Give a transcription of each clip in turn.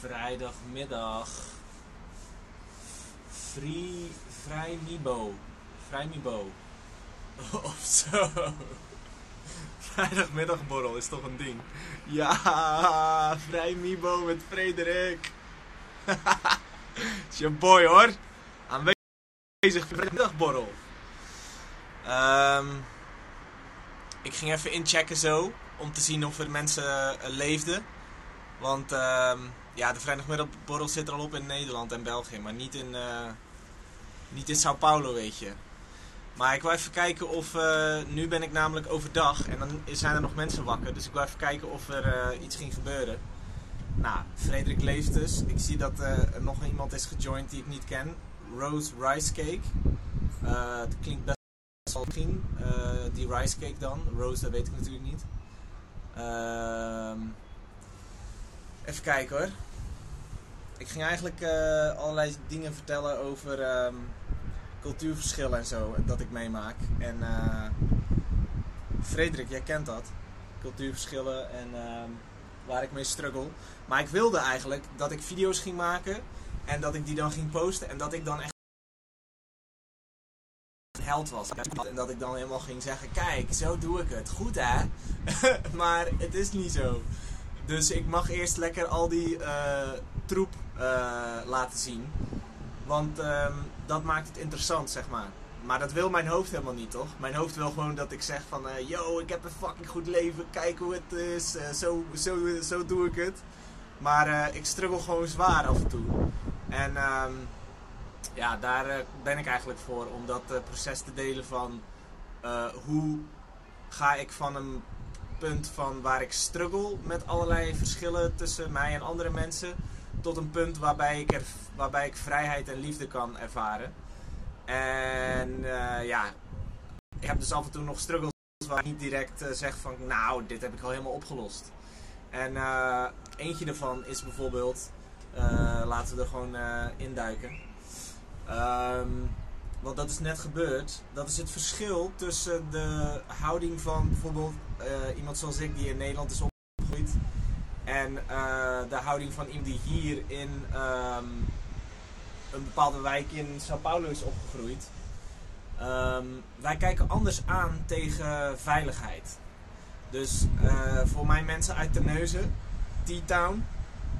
vrijdagmiddag. Free, vrij Mibo. Vrij Mibo. of zo. Vrijdagmiddagborrel is toch een ding. Ja, vrij Mibo met Frederik. is je boy hoor. Aanwezig voor vrijdagmiddagborrel. Ehm ik ging even inchecken zo. Om te zien of er mensen eh, leefden. Want ehm, ja, de vrijdagmiddagborrel zit er al op in Nederland en België. Maar niet in, eh, niet in Sao Paulo, weet je. Maar ik wil even kijken of... eh, nu ben ik namelijk overdag. En dan zijn er nog mensen wakker. Dus ik wil even kijken of er eh, iets ging gebeuren. Nou, Frederik leeft dus. Ik zie dat er nog iemand is gejoind die ik niet ken. Rose Rice Cake. Het klinkt best wel misschien. die rice cake dan. Rose, dat weet ik natuurlijk niet. Ehm, even kijken hoor. Ik ging eigenlijk eh, allerlei dingen vertellen over ehm, cultuurverschillen en zo. Dat ik meemaak. En eh Frederik, jij kent dat. Cultuurverschillen en ehm, waar ik mee struggle. Maar ik wilde eigenlijk dat ik video's ging maken. En dat ik die dan ging posten. En dat ik dan echt held was. En dat ik dan helemaal ging zeggen: Kijk, zo doe ik het. Goed hè? maar het is niet zo. Dus ik mag eerst lekker al die eh, troep eh, laten zien. Want ehm, dat maakt het interessant, zeg maar. Maar dat wil mijn hoofd helemaal niet, toch? Mijn hoofd wil gewoon dat ik zeg van... eh, yo, ik heb een fucking goed leven. Kijk hoe het is. zo, zo, zo doe ik het. Maar ik struggle gewoon zwaar af en toe. En ehm, ja, daar ben ik eigenlijk voor. Om dat proces te delen van... hoe ga ik van een punt van waar ik struggle met allerlei verschillen tussen mij en andere mensen... tot een punt waarbij ik, er, waarbij ik vrijheid en liefde kan ervaren. En eh, ja, ik heb dus af en toe nog struggles waar ik niet direct eh, zeg van... nou, dit heb ik al helemaal opgelost. En eh, eentje daarvan is bijvoorbeeld... laten we er gewoon induiken. Ehm, want dat is net gebeurd. Dat is het verschil tussen de houding van bijvoorbeeld eh, iemand zoals ik die in Nederland is opgegroeid. En eh, de houding van iemand die hier in ehm, een bepaalde wijk in Sao Paulo is opgegroeid. Ehm, wij kijken anders aan tegen veiligheid. Dus eh, voor mijn mensen uit Terneuzen, T-Town.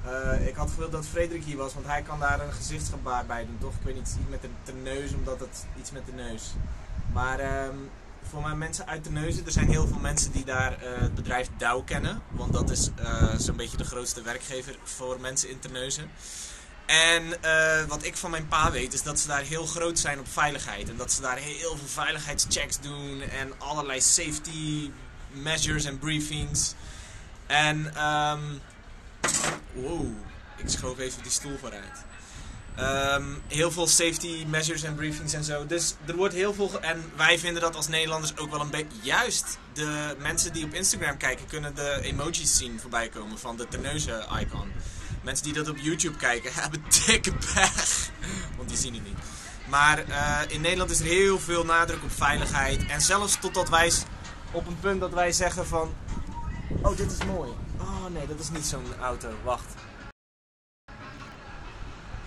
Eh, ik had gewild dat Frederik hier was, want hij kan daar een gezichtsgebaar bij doen, toch? Ik weet niet, iets met de, de neus, omdat het iets met de neus. Maar ehm, voor mijn mensen uit Terneuzen, er zijn heel veel mensen die daar eh, het bedrijf Dow kennen. Want dat is eh, zo'n beetje de grootste werkgever voor mensen in Terneuzen. En wat ik van mijn pa weet, is dat ze daar heel groot zijn op veiligheid. En dat ze daar heel veel veiligheidschecks doen en allerlei safety measures en briefings. En, ehm wow, ik schoof even die stoel vooruit. Ehm, heel veel safety measures en briefings en zo. Dus er wordt heel veel. En wij vinden dat als Nederlanders ook wel een beetje. Juist de mensen die op Instagram kijken, kunnen de emojis zien voorbij komen van de terneuzen icon. Mensen die dat op YouTube kijken, hebben dikke pech. Want die zien het niet. Maar eh, in Nederland is er heel veel nadruk op veiligheid. En zelfs totdat wij op een punt dat wij zeggen van... Oh, dit is mooi. Oh nee, dat is niet zo'n auto. Wacht.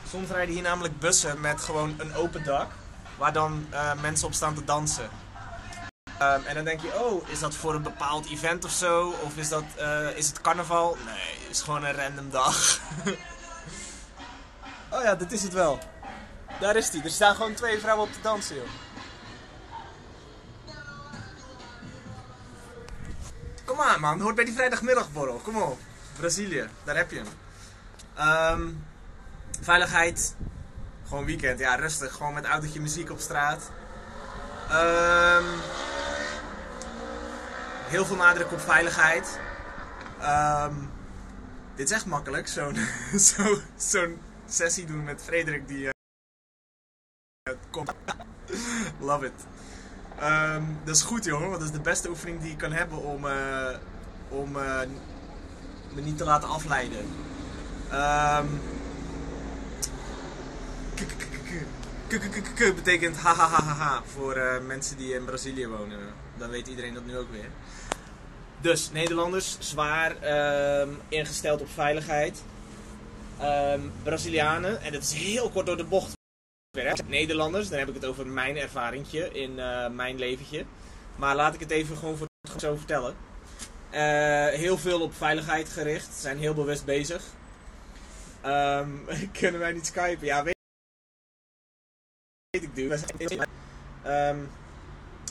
Soms rijden hier namelijk bussen met gewoon een open dak. Waar dan eh, mensen op staan te dansen. Ehm, en dan denk je, oh, is dat voor een bepaald event of zo? Of is, dat, eh, is het carnaval? Nee, het is gewoon een random dag. oh ja, dit is het wel. Daar is die. Er staan gewoon twee vrouwen op te dansen, joh. Kom aan, man. Hoort bij die vrijdagmiddagborrel. Kom op. Brazilië. Daar heb je hem. Ehm, veiligheid. Gewoon weekend. Ja, rustig. Gewoon met autootje muziek op straat. Ehm, heel veel nadruk op veiligheid. Ehm, dit is echt makkelijk. Zo'n zo, sessie doen met Frederik die... eh, komt. Love it. Ehm, dat is goed, jongen, want dat is de beste oefening die je kan hebben om, eh, om eh, me niet te laten afleiden. Ehm, k- k- k- k- k- k- k- betekent ha ha ha ha ha voor eh, mensen die in Brazilië wonen. Dan weet iedereen dat nu ook weer. Dus Nederlanders zwaar ehm, ingesteld op veiligheid. Ehm, Brazilianen, en dat is heel kort door de bocht. Nederlanders, dan heb ik het over mijn ervaringje in eh, mijn leventje. Maar laat ik het even gewoon voor het zo vertellen. Eh, heel veel op veiligheid gericht, zijn heel bewust bezig. Ehm, kunnen wij niet skypen? Ja, weet, weet ik doe. Ehm,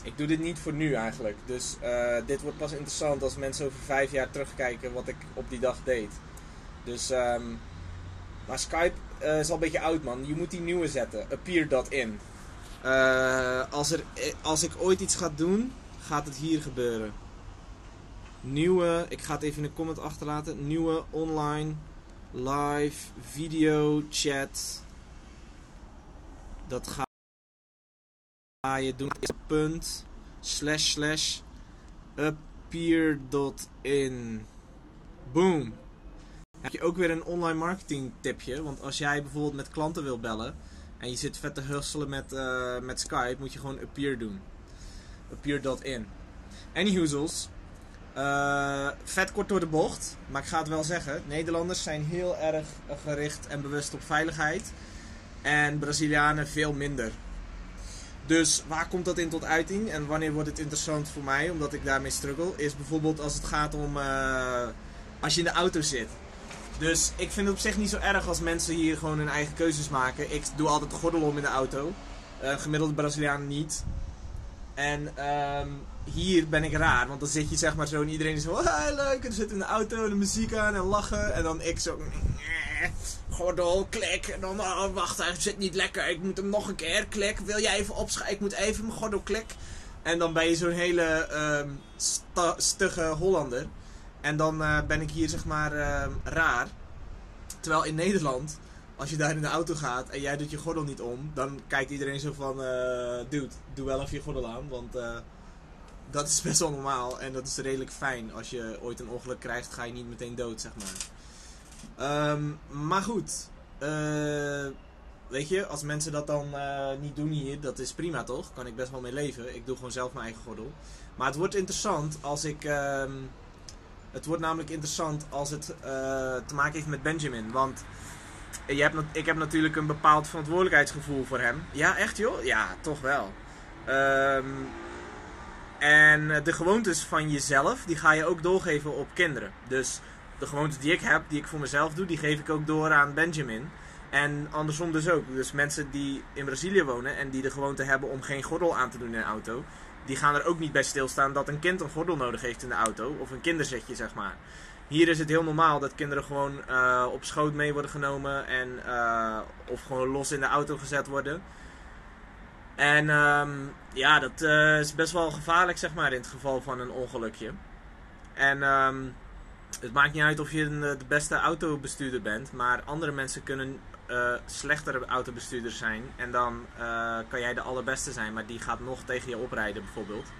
ik doe dit niet voor nu eigenlijk. Dus eh, dit wordt pas interessant als mensen over vijf jaar terugkijken wat ik op die dag deed. Dus, ehm, maar Skype eh, is al een beetje oud man. Je moet die nieuwe zetten. Appear.in. Eh als, er, eh, als ik ooit iets ga doen, gaat het hier gebeuren. Nieuwe, ik ga het even in de comment achterlaten. Nieuwe online live video chat. Dat ga je doen. Punt slash slash appear.in. Boom. Heb je ook weer een online marketing tipje. Want als jij bijvoorbeeld met klanten wil bellen. En je zit vet te hustelen met, eh, met Skype. Moet je gewoon appear doen. Appear.in. Anyhoozels. Eh vet kort door de bocht. Maar ik ga het wel zeggen. Nederlanders zijn heel erg gericht en bewust op veiligheid. En Brazilianen veel minder. Dus waar komt dat in tot uiting en wanneer wordt het interessant voor mij, omdat ik daarmee struggle, is bijvoorbeeld als het gaat om eh, als je in de auto zit. Dus ik vind het op zich niet zo erg als mensen hier gewoon hun eigen keuzes maken. Ik doe altijd de gordel om in de auto. Eh gemiddelde Braziliaan niet. En ehm, hier ben ik raar, want dan zit je zeg maar zo en iedereen is zo, ah, leuk, en zit in de auto de muziek aan en lachen. En dan ik zo, gordel, klik, en dan, oh, wacht, hij zit niet lekker, ik moet hem nog een keer, klik, wil jij even opschrijven, ik moet even mijn gordel, klik. En dan ben je zo'n hele sta- stugge Hollander. En dan eh, ben ik hier zeg maar ehm, raar. Terwijl in Nederland, als je daar in de auto gaat en jij doet je gordel niet om, dan kijkt iedereen zo van, eh dude, doe wel even je gordel aan, want eh, dat is best wel normaal en dat is redelijk fijn. Als je ooit een ongeluk krijgt, ga je niet meteen dood, zeg maar. Ehm, maar goed, weet je, als mensen dat dan niet doen hier, dat is prima toch? Kan ik best wel mee leven. Ik doe gewoon zelf mijn eigen gordel. Maar het wordt interessant als ik. ehm, het wordt namelijk interessant als het eh, te maken heeft met Benjamin. Want je hebt, ik heb natuurlijk een bepaald verantwoordelijkheidsgevoel voor hem. Ja, echt joh? Ja, toch wel. Ehm, en de gewoontes van jezelf, die ga je ook doorgeven op kinderen. Dus de gewoontes die ik heb, die ik voor mezelf doe, die geef ik ook door aan Benjamin. En andersom dus ook. Dus mensen die in Brazilië wonen en die de gewoonte hebben om geen gordel aan te doen in een auto, die gaan er ook niet bij stilstaan dat een kind een gordel nodig heeft in de auto. Of een kinderzetje, zeg maar. Hier is het heel normaal dat kinderen gewoon eh, op schoot mee worden genomen en eh, of gewoon los in de auto gezet worden. En ehm, ja, dat eh, is best wel gevaarlijk, zeg maar, in het geval van een ongelukje. En ehm, het maakt niet uit of je de beste autobestuurder bent, maar andere mensen kunnen eh, slechtere autobestuurders zijn. En dan eh, kan jij de allerbeste zijn, maar die gaat nog tegen je oprijden, bijvoorbeeld.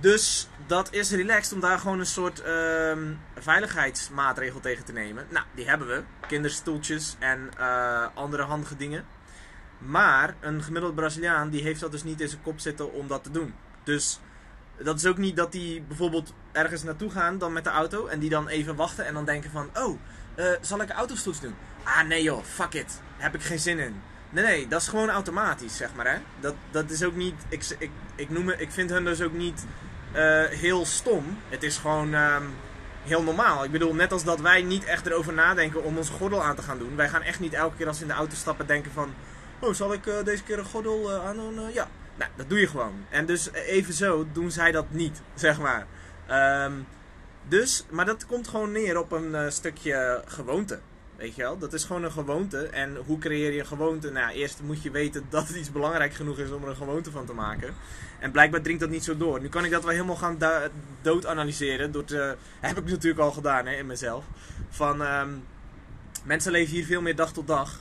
Dus dat is relaxed om daar gewoon een soort ehm, veiligheidsmaatregel tegen te nemen. Nou, die hebben we. Kinderstoeltjes en eh, andere handige dingen. Maar een gemiddeld Braziliaan die heeft dat dus niet in zijn kop zitten om dat te doen. Dus dat is ook niet dat die bijvoorbeeld ergens naartoe gaan dan met de auto en die dan even wachten en dan denken van oh, zal ik autostoets doen? Ah nee joh, fuck it. Heb ik geen zin in. Nee, nee, dat is gewoon automatisch, zeg maar hè. Dat, dat is ook niet, ik, ik, ik, noem ik vind hun dus ook niet eh, heel stom. Het is gewoon ehm, heel normaal. Ik bedoel, net als dat wij niet echt erover nadenken om onze gordel aan te gaan doen. Wij gaan echt niet elke keer als in de auto stappen denken van... Oh, zal ik eh, deze keer een gordel eh, aandoen? Eh, ja. Nou, dat doe je gewoon. En dus eh, evenzo doen zij dat niet, zeg maar. Ehm, dus, maar dat komt gewoon neer op een stukje gewoonte. Weet je wel? Dat is gewoon een gewoonte. En hoe creëer je een gewoonte? Nou, eerst moet je weten dat het iets belangrijk genoeg is om er een gewoonte van te maken. En blijkbaar dringt dat niet zo door. Nu kan ik dat wel helemaal gaan da- dood analyseren. Door heb ik natuurlijk al gedaan hè, in mezelf. Van, ehm, mensen leven hier veel meer dag tot dag.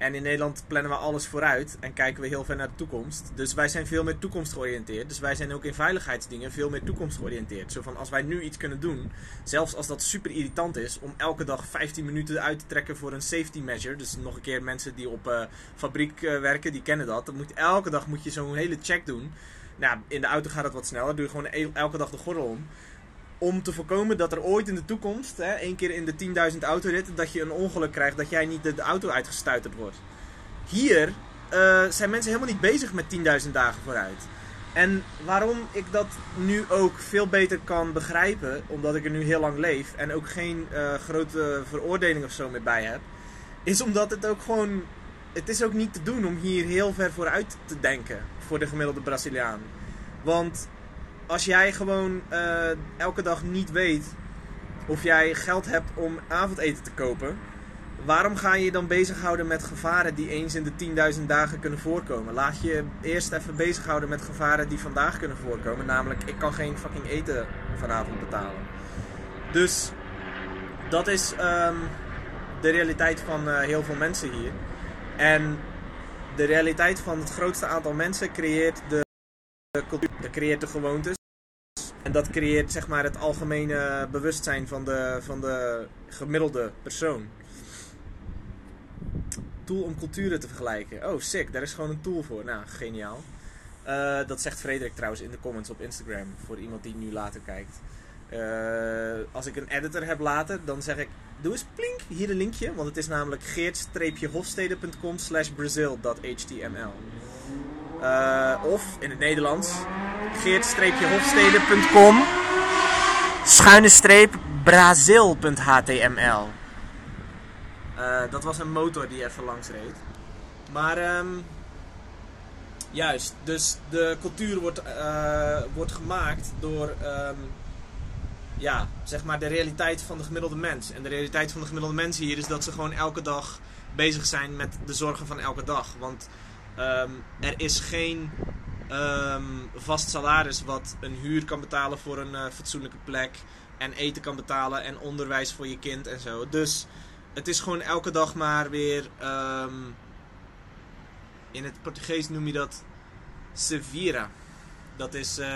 En in Nederland plannen we alles vooruit en kijken we heel ver naar de toekomst. Dus wij zijn veel meer toekomstgeoriënteerd. Dus wij zijn ook in veiligheidsdingen veel meer toekomstgeoriënteerd. Zo van als wij nu iets kunnen doen, zelfs als dat super irritant is, om elke dag 15 minuten uit te trekken voor een safety measure. Dus nog een keer mensen die op eh, fabriek eh, werken, die kennen dat. Dan moet, elke dag moet je zo'n hele check doen. Nou, in de auto gaat het wat sneller. Doe je gewoon e- elke dag de gordel om. Om te voorkomen dat er ooit in de toekomst, hè, één keer in de 10.000 autoritten, dat je een ongeluk krijgt, dat jij niet de, auto uitgestuiterd wordt. Hier eh, zijn mensen helemaal niet bezig met 10.000 dagen vooruit. En waarom ik dat nu ook veel beter kan begrijpen, omdat ik er nu heel lang leef en ook geen eh, grote veroordeling of zo meer bij heb, is omdat het ook gewoon. Het is ook niet te doen om hier heel ver vooruit te denken voor de gemiddelde Braziliaan. Want als jij gewoon eh, elke dag niet weet of jij geld hebt om avondeten te kopen, waarom ga je je dan bezighouden met gevaren die eens in de 10.000 dagen kunnen voorkomen? Laat je eerst even bezighouden met gevaren die vandaag kunnen voorkomen. Namelijk, ik kan geen fucking eten vanavond betalen. Dus dat is ehm, de realiteit van eh, heel veel mensen hier. En de realiteit van het grootste aantal mensen creëert de, de cultuur, creëert de gewoontes. En dat creëert zeg maar het algemene bewustzijn van de, van de gemiddelde persoon. Tool om culturen te vergelijken. Oh, sick. Daar is gewoon een tool voor. Nou, geniaal. Uh, dat zegt Frederik trouwens in de comments op Instagram. Voor iemand die nu later kijkt. Uh, als ik een editor heb later, dan zeg ik... Doe eens plink, hier een linkje. Want het is namelijk geert-hofstede.com slash brazil.html uh, Of in het Nederlands... geert-hofstede.com schuine streep brazil.html uh, dat was een motor die even langs reed. Maar um, juist, dus de cultuur wordt, uh, wordt gemaakt door um, ja, zeg maar de realiteit van de gemiddelde mens. En de realiteit van de gemiddelde mens hier is dat ze gewoon elke dag bezig zijn met de zorgen van elke dag. Want um, er is geen vast salaris wat een huur kan betalen voor een uh, fatsoenlijke plek. En eten kan betalen en onderwijs voor je kind en zo. Dus het is gewoon elke dag maar weer. Um, in het Portugees noem je dat. Severa. Dat is. Uh,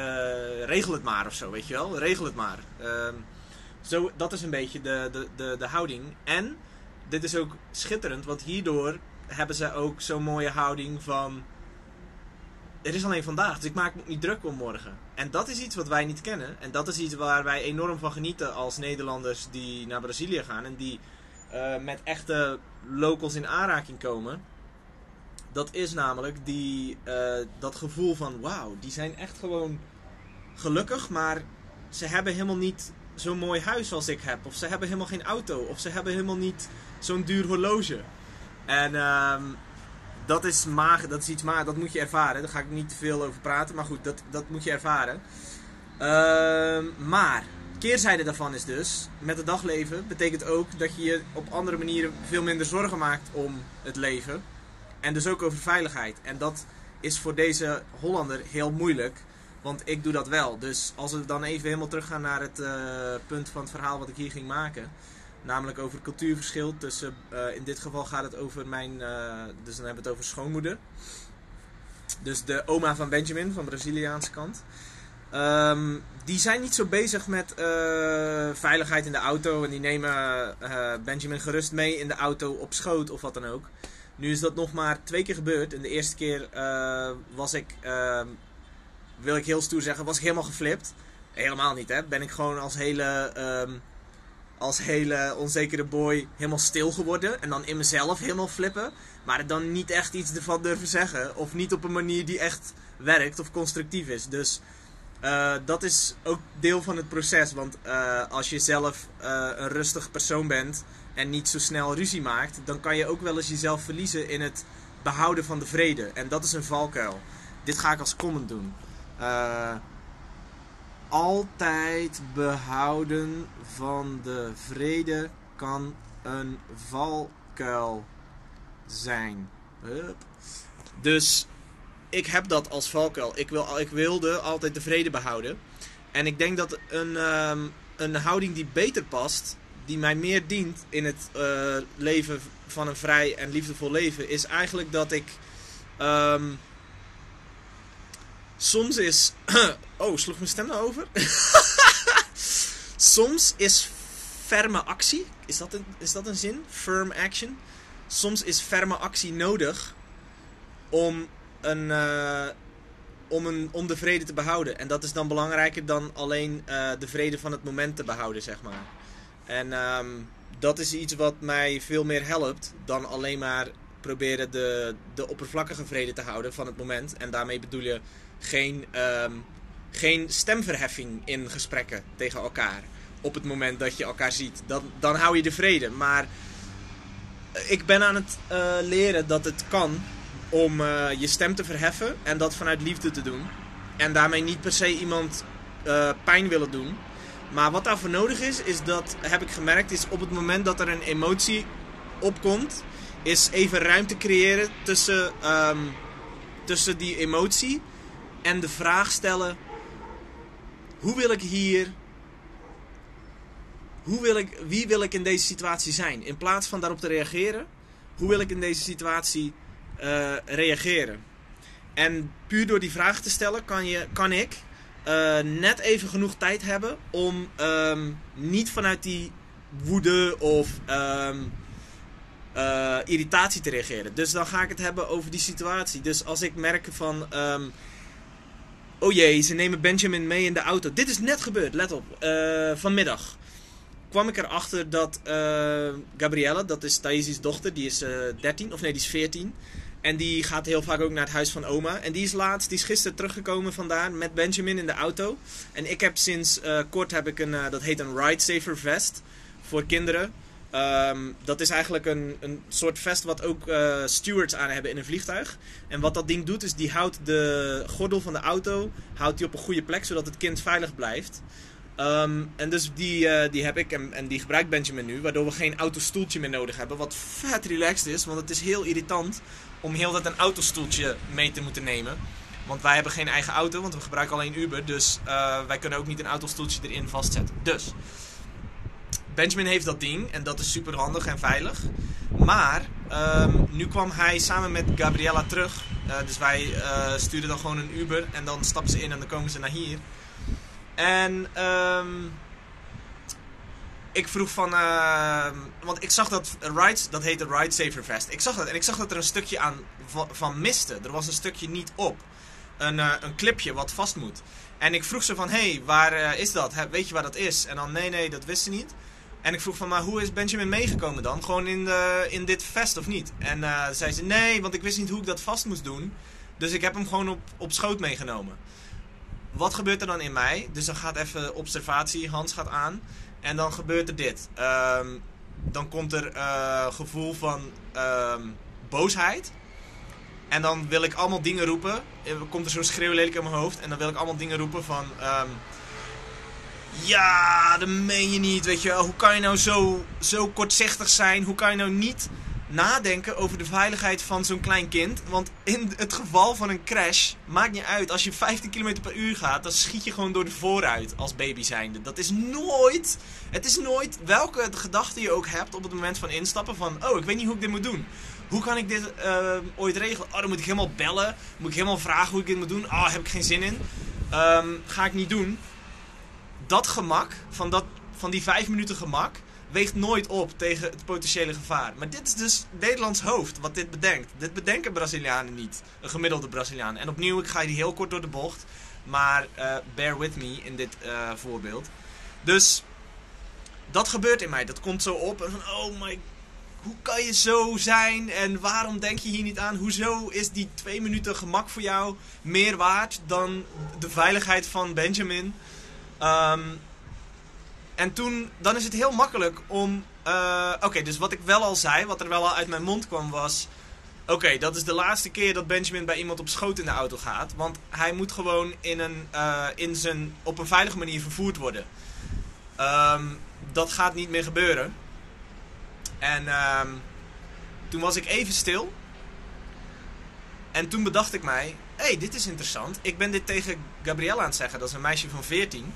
regel het maar of zo, weet je wel? Regel het maar. Um, zo, dat is een beetje de, de, de, de houding. En dit is ook schitterend, want hierdoor hebben ze ook zo'n mooie houding van. Er is alleen vandaag, dus ik maak me niet druk om morgen. En dat is iets wat wij niet kennen. En dat is iets waar wij enorm van genieten als Nederlanders die naar Brazilië gaan. En die uh, met echte locals in aanraking komen. Dat is namelijk die, uh, dat gevoel van wauw, die zijn echt gewoon gelukkig, maar ze hebben helemaal niet zo'n mooi huis als ik heb. Of ze hebben helemaal geen auto. Of ze hebben helemaal niet zo'n duur horloge. En uh, dat is maag, dat is iets maar, dat moet je ervaren. Daar ga ik niet te veel over praten, maar goed, dat, dat moet je ervaren. Uh, maar keerzijde daarvan is dus, met het dagleven betekent ook dat je je op andere manieren veel minder zorgen maakt om het leven. En dus ook over veiligheid. En dat is voor deze Hollander heel moeilijk. Want ik doe dat wel. Dus als we dan even helemaal teruggaan naar het uh, punt van het verhaal wat ik hier ging maken. Namelijk over cultuurverschil tussen, uh, in dit geval gaat het over mijn, uh, dus dan hebben we het over schoonmoeder. Dus de oma van Benjamin, van de Braziliaanse kant. Um, die zijn niet zo bezig met uh, veiligheid in de auto. En die nemen Benjamin gerust mee in de auto op schoot of wat dan ook. Nu is dat nog maar twee keer gebeurd. En de eerste keer was ik, ehm, wil ik heel stoer zeggen, was ik helemaal geflipt. Helemaal niet, hè. Ben ik gewoon als hele, um, als hele onzekere boy helemaal stil geworden. En dan in mezelf helemaal flippen. Maar dan niet echt iets ervan durven zeggen. Of niet op een manier die echt werkt of constructief is. Dus... Uh, dat is ook deel van het proces. Want uh, als je zelf uh, een rustig persoon bent en niet zo snel ruzie maakt, dan kan je ook wel eens jezelf verliezen in het behouden van de vrede. En dat is een valkuil. Dit ga ik als comment doen. Altijd behouden van de vrede kan een valkuil zijn. Hup. Dus ik heb dat als valkuil. Ik, wil, ik wilde altijd de vrede behouden. En ik denk dat een, um, een houding die beter past, die mij meer dient in het uh, leven van een vrij en liefdevol leven, is eigenlijk dat ik. Um, soms is. oh, sloeg mijn stem nou over? soms is ferme actie. Is dat, een, is dat een zin? Firm action. Soms is ferme actie nodig om een, uh, om, een, om de vrede te behouden. En dat is dan belangrijker dan alleen eh, de vrede van het moment te behouden, zeg maar. En ehm, dat is iets wat mij veel meer helpt dan alleen maar proberen de, de oppervlakkige vrede te houden van het moment. En daarmee bedoel je geen, ehm, geen stemverheffing in gesprekken tegen elkaar. Op het moment dat je elkaar ziet. Dan, dan hou je de vrede. Maar ik ben aan het eh, leren dat het kan om eh, je stem te verheffen en dat vanuit liefde te doen. En daarmee niet per se iemand uh, pijn willen doen. Maar wat daarvoor nodig is, is dat, heb ik gemerkt, is op het moment dat er een emotie opkomt, is even ruimte creëren tussen, um, tussen die emotie en de vraag stellen: hoe wil ik hier. Hoe wil ik, wie wil ik in deze situatie zijn? In plaats van daarop te reageren, hoe wil ik in deze situatie uh, reageren? En puur door die vraag te stellen, kan, je, kan ik uh, net even genoeg tijd hebben om um, niet vanuit die woede of um, uh, irritatie te reageren. Dus dan ga ik het hebben over die situatie. Dus als ik merk van. Um, oh jee, ze nemen Benjamin mee in de auto. Dit is net gebeurd, let op. Uh, vanmiddag kwam ik erachter dat uh, Gabrielle, dat is Thaïsi's dochter, die is 13, of nee, die is 14. En die gaat heel vaak ook naar het huis van oma. En die is laatst, die is gisteren teruggekomen vandaan met Benjamin in de auto. En ik heb sinds kort heb ik een, dat heet een Ride Saver vest voor kinderen. Um, dat is eigenlijk een, een soort vest wat ook uh, stewards aan hebben in een vliegtuig. En wat dat ding doet is die houdt de gordel van de auto houdt die op een goede plek zodat het kind veilig blijft. Um, en dus die, uh, die heb ik en, en, die gebruikt Benjamin nu, waardoor we geen autostoeltje meer nodig hebben. Wat vet relaxed is, want het is heel irritant om heel dat een autostoeltje mee te moeten nemen. Want wij hebben geen eigen auto, want we gebruiken alleen Uber. Dus uh, wij kunnen ook niet een autostoeltje erin vastzetten. Dus, Benjamin heeft dat ding en dat is super handig en veilig. Maar, um, nu kwam hij samen met Gabriella terug. Uh, dus wij uh, sturen dan gewoon een Uber en dan stappen ze in en dan komen ze naar hier. En um, ik vroeg van. Uh, want ik zag dat Rides, dat heette Ride Saver Vest. Ik zag dat en ik zag dat er een stukje aan van, miste. Er was een stukje niet op. Een, uh, een clipje wat vast moet. En ik vroeg ze van: hé, hey, waar is dat? Weet je waar dat is? En dan: nee, nee, dat wist ze niet. En ik vroeg van: maar hoe is Benjamin meegekomen dan? Gewoon in, de, in dit vest of niet? En uh, zei ze: nee, want ik wist niet hoe ik dat vast moest doen. Dus ik heb hem gewoon op, op schoot meegenomen. Wat gebeurt er dan in mij? Dus dan gaat even observatie, Hans gaat aan. En dan gebeurt er dit. Um, dan komt er uh, gevoel van um, boosheid. En dan wil ik allemaal dingen roepen. Er komt er zo'n schreeuw lelijk in mijn hoofd. En dan wil ik allemaal dingen roepen van... Um, ja, dat meen je niet, weet je wel. Hoe kan je nou zo, zo kortzichtig zijn? Hoe kan je nou niet nadenken over de veiligheid van zo'n klein kind. Want in het geval van een crash, maakt niet uit. Als je 15 km per uur gaat, dan schiet je gewoon door de vooruit als baby zijnde. Dat is nooit, het is nooit welke gedachte je ook hebt op het moment van instappen. Van, oh, ik weet niet hoe ik dit moet doen. Hoe kan ik dit uh, ooit regelen? Oh, dan moet ik helemaal bellen. Moet ik helemaal vragen hoe ik dit moet doen. Oh, heb ik geen zin in. Um, ga ik niet doen. Dat gemak, van, dat, van die 5 minuten gemak weegt nooit op tegen het potentiële gevaar. Maar dit is dus Nederlands hoofd wat dit bedenkt. Dit bedenken Brazilianen niet. Een gemiddelde Braziliaan. En opnieuw, ik ga hier heel kort door de bocht. Maar uh, bear with me in dit uh, voorbeeld. Dus dat gebeurt in mij. Dat komt zo op. En oh my hoe kan je zo zijn en waarom denk je hier niet aan? Hoezo is die twee minuten gemak voor jou meer waard dan de veiligheid van Benjamin? Um, en toen, dan is het heel makkelijk om. Uh, Oké, dus wat ik wel al zei, wat er wel al uit mijn mond kwam, was. Oké, dat is de laatste keer dat Benjamin bij iemand op schoot in de auto gaat. Want hij moet gewoon in een, uh, in zijn, op een veilige manier vervoerd worden. Um, dat gaat niet meer gebeuren. En um, toen was ik even stil. En toen bedacht ik mij: hé, hey, dit is interessant. Ik ben dit tegen Gabriella aan het zeggen, dat is een meisje van 14.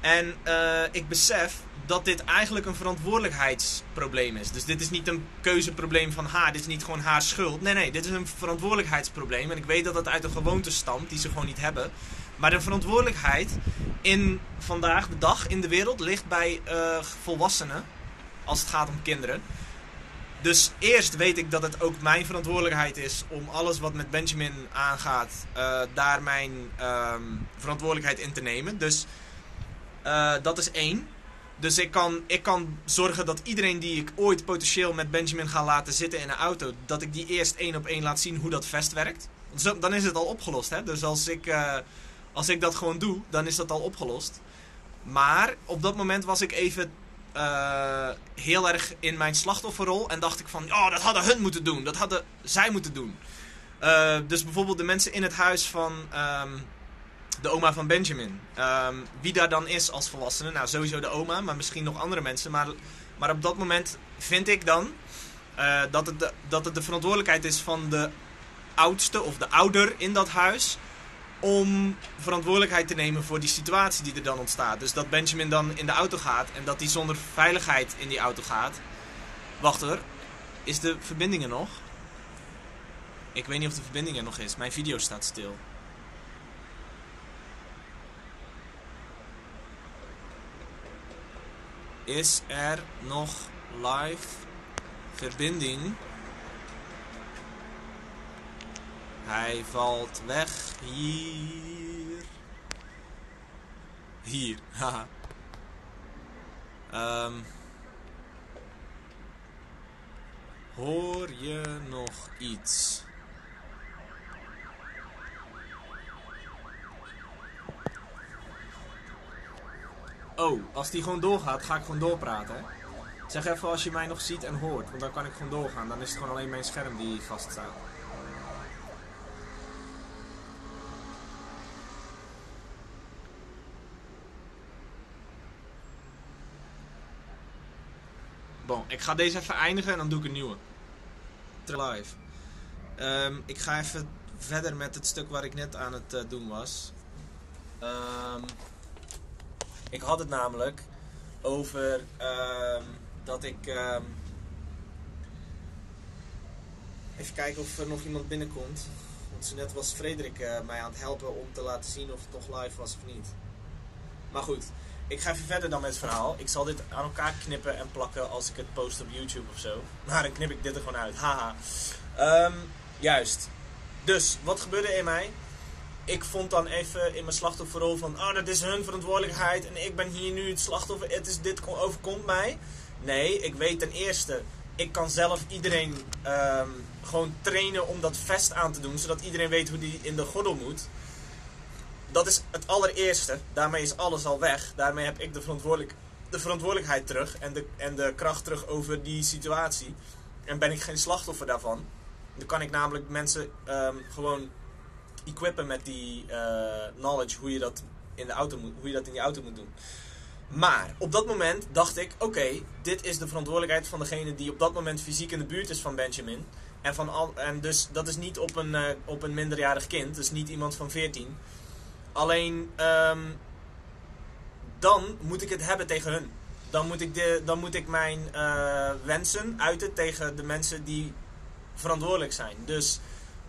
En uh, ik besef dat dit eigenlijk een verantwoordelijkheidsprobleem is. Dus dit is niet een keuzeprobleem van haar. Dit is niet gewoon haar schuld. Nee, nee, dit is een verantwoordelijkheidsprobleem. En ik weet dat dat uit een gewoonte stamt die ze gewoon niet hebben. Maar de verantwoordelijkheid in vandaag de dag in de wereld ligt bij uh, volwassenen. Als het gaat om kinderen. Dus eerst weet ik dat het ook mijn verantwoordelijkheid is om alles wat met Benjamin aangaat, eh, daar mijn ehm, verantwoordelijkheid in te nemen. Dus eh, dat is één. Dus ik kan, ik kan zorgen dat iedereen die ik ooit potentieel met Benjamin ga laten zitten in een auto, dat ik die eerst één op één laat zien hoe dat vest werkt. Dan is het al opgelost. Hè? Dus als ik, eh, als ik dat gewoon doe, dan is dat al opgelost. Maar op dat moment was ik even eh, heel erg in mijn slachtofferrol. En dacht ik van, oh, dat hadden hun moeten doen. Dat hadden zij moeten doen. Uh, dus bijvoorbeeld de mensen in het huis van um, de oma van Benjamin. Um, wie daar dan is als volwassene. Nou, sowieso de oma, maar misschien nog andere mensen. Maar, maar op dat moment vind ik dan uh, dat, het de, dat het de verantwoordelijkheid is van de oudste of de ouder in dat huis om verantwoordelijkheid te nemen voor die situatie die er dan ontstaat. Dus dat Benjamin dan in de auto gaat en dat hij zonder veiligheid in die auto gaat. Wacht hoor, is de verbinding er nog? Ik weet niet of de verbinding er nog is. Mijn video staat stil. Is er nog live verbinding? Hij valt weg hier. Hier, haha. um, hoor je nog iets? Oh, als die gewoon doorgaat, ga ik gewoon doorpraten. Zeg even als je mij nog ziet en hoort, want dan kan ik gewoon doorgaan. Dan is het gewoon alleen mijn scherm die vaststaat. Bon, ik ga deze even eindigen en dan doe ik een nieuwe. Live. Um, ik ga even verder met het stuk waar ik net aan het uh, doen was. Um, ik had het namelijk over um, dat ik. even kijken of er nog iemand binnenkomt. Want zo net was Frederik uh, mij aan het helpen om te laten zien of het toch live was of niet. Maar goed, ik ga even verder dan met het verhaal. Ik zal dit aan elkaar knippen en plakken als ik het post op YouTube of zo. Maar dan knip ik dit er gewoon uit. Haha. Um, juist. Dus, wat gebeurde in mij? Ik vond dan even in mijn slachtofferrol van... Oh, dat is hun verantwoordelijkheid en ik ben hier nu het slachtoffer. Het is, dit overkomt mij. Nee, ik weet ten eerste... Ik kan zelf iedereen um, gewoon trainen om dat vest aan te doen. Zodat iedereen weet hoe die in de gordel moet dat is het allereerste. Daarmee is alles al weg. Daarmee heb ik de, verantwoordelijk, de verantwoordelijkheid terug en de, en de kracht terug over die situatie. En ben ik geen slachtoffer daarvan. Dan kan ik namelijk mensen um, gewoon equippen met die uh, knowledge hoe je, dat in de auto hoe je dat in die auto moet doen. Maar op dat moment dacht ik: oké, dit is de verantwoordelijkheid van degene die op dat moment fysiek in de buurt is van Benjamin. En, van en dus dat is niet op een, uh, op een minderjarig kind, dus niet iemand van 14. Alleen um, dan moet ik het hebben tegen hun. Dan moet ik, de, dan moet ik mijn uh, wensen uiten tegen de mensen die verantwoordelijk zijn. Dus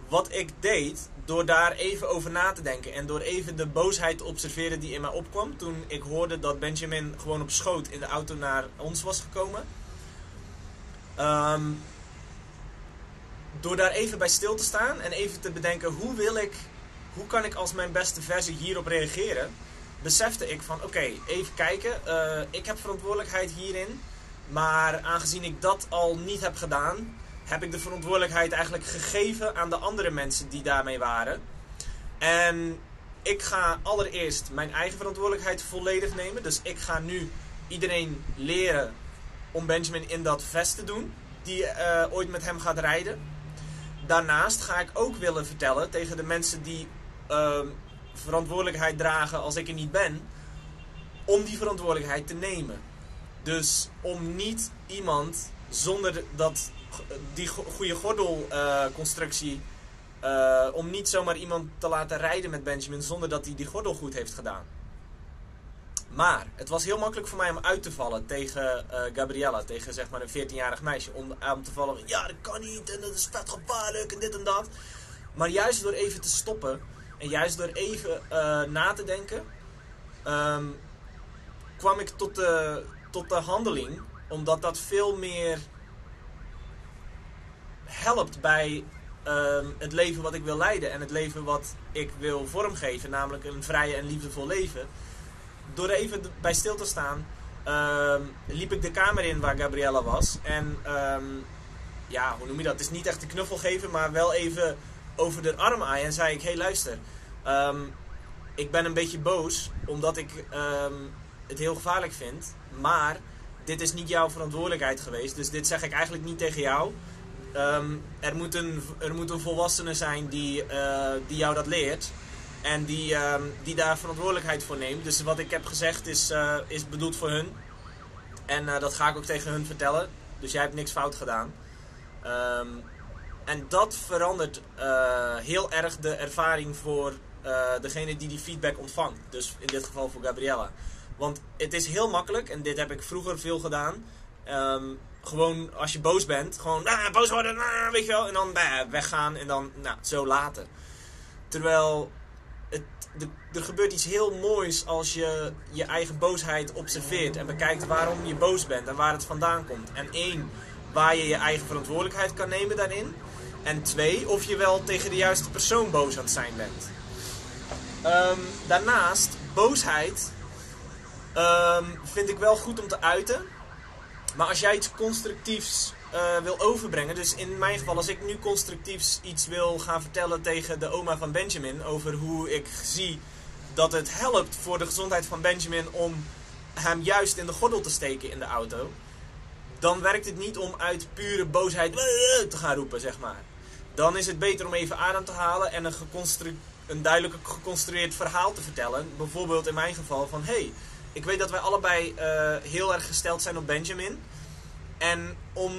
wat ik deed, door daar even over na te denken en door even de boosheid te observeren die in mij opkwam toen ik hoorde dat Benjamin gewoon op schoot in de auto naar ons was gekomen. Um, door daar even bij stil te staan en even te bedenken hoe wil ik hoe kan ik als mijn beste versie hierop reageren? Besefte ik van, oké, even kijken. Uh, ik heb verantwoordelijkheid hierin. Maar aangezien ik dat al niet heb gedaan, heb ik de verantwoordelijkheid eigenlijk gegeven aan de andere mensen die daarmee waren. En ik ga allereerst mijn eigen verantwoordelijkheid volledig nemen. Dus ik ga nu iedereen leren om Benjamin in dat vest te doen. Die uh, ooit met hem gaat rijden. Daarnaast ga ik ook willen vertellen tegen de mensen die um, verantwoordelijkheid dragen als ik er niet ben, om die verantwoordelijkheid te nemen. Dus om niet iemand zonder dat, die goede gordelconstructie, uh, uh, om niet zomaar iemand te laten rijden met Benjamin zonder dat hij die gordel goed heeft gedaan. Maar het was heel makkelijk voor mij om uit te vallen tegen uh, Gabriella, tegen zeg maar een 14-jarig meisje. Om, om te vallen ja, dat kan niet en dat is vet gevaarlijk en dit en dat. Maar juist door even te stoppen en juist door even uh, na te denken, um, kwam ik tot de, tot de handeling. Omdat dat veel meer helpt bij ehm, het leven wat ik wil leiden en het leven wat ik wil vormgeven, namelijk een vrije en liefdevol leven. Door even bij stil te staan, ehm, liep ik de kamer in waar Gabriella was. En ehm, ja, hoe noem je dat? Het is niet echt een knuffel geven, maar wel even over de arm aaien. En zei ik: Hé, hey, luister. ehm, ik ben een beetje boos omdat ik ehm, het heel gevaarlijk vind. Maar dit is niet jouw verantwoordelijkheid geweest. Dus dit zeg ik eigenlijk niet tegen jou. Ehm, er, moet een, er moet een volwassene zijn die, eh, die jou dat leert. En die, die daar verantwoordelijkheid voor neemt. Dus wat ik heb gezegd is, eh, is bedoeld voor hun. En eh, dat ga ik ook tegen hun vertellen. Dus jij hebt niks fout gedaan. En dat verandert eh, heel erg de ervaring voor eh, degene die die feedback ontvangt. Dus in dit geval voor Gabriella. Want het is heel makkelijk, en dit heb ik vroeger veel gedaan. Ehm, gewoon als je boos bent, gewoon ah, boos worden, ah, weet je wel. En dan weggaan en dan nou, zo laten. Terwijl het, de, er gebeurt iets heel moois als je je eigen boosheid observeert en bekijkt waarom je boos bent en waar het vandaan komt. En één, waar je je eigen verantwoordelijkheid kan nemen daarin. En twee, of je wel tegen de juiste persoon boos aan het zijn bent. Ehm, daarnaast, boosheid ehm, vind ik wel goed om te uiten. Maar als jij iets constructiefs eh, wil overbrengen, dus in mijn geval, als ik nu constructiefs iets wil gaan vertellen tegen de oma van Benjamin over hoe ik zie dat het helpt voor de gezondheid van Benjamin om hem juist in de gordel te steken in de auto, dan werkt het niet om uit pure boosheid te gaan roepen, zeg maar. Dan is het beter om even adem te halen en een, een duidelijk geconstrueerd verhaal te vertellen. Bijvoorbeeld in mijn geval van, hey, ik weet dat wij allebei eh, heel erg gesteld zijn op Benjamin. En om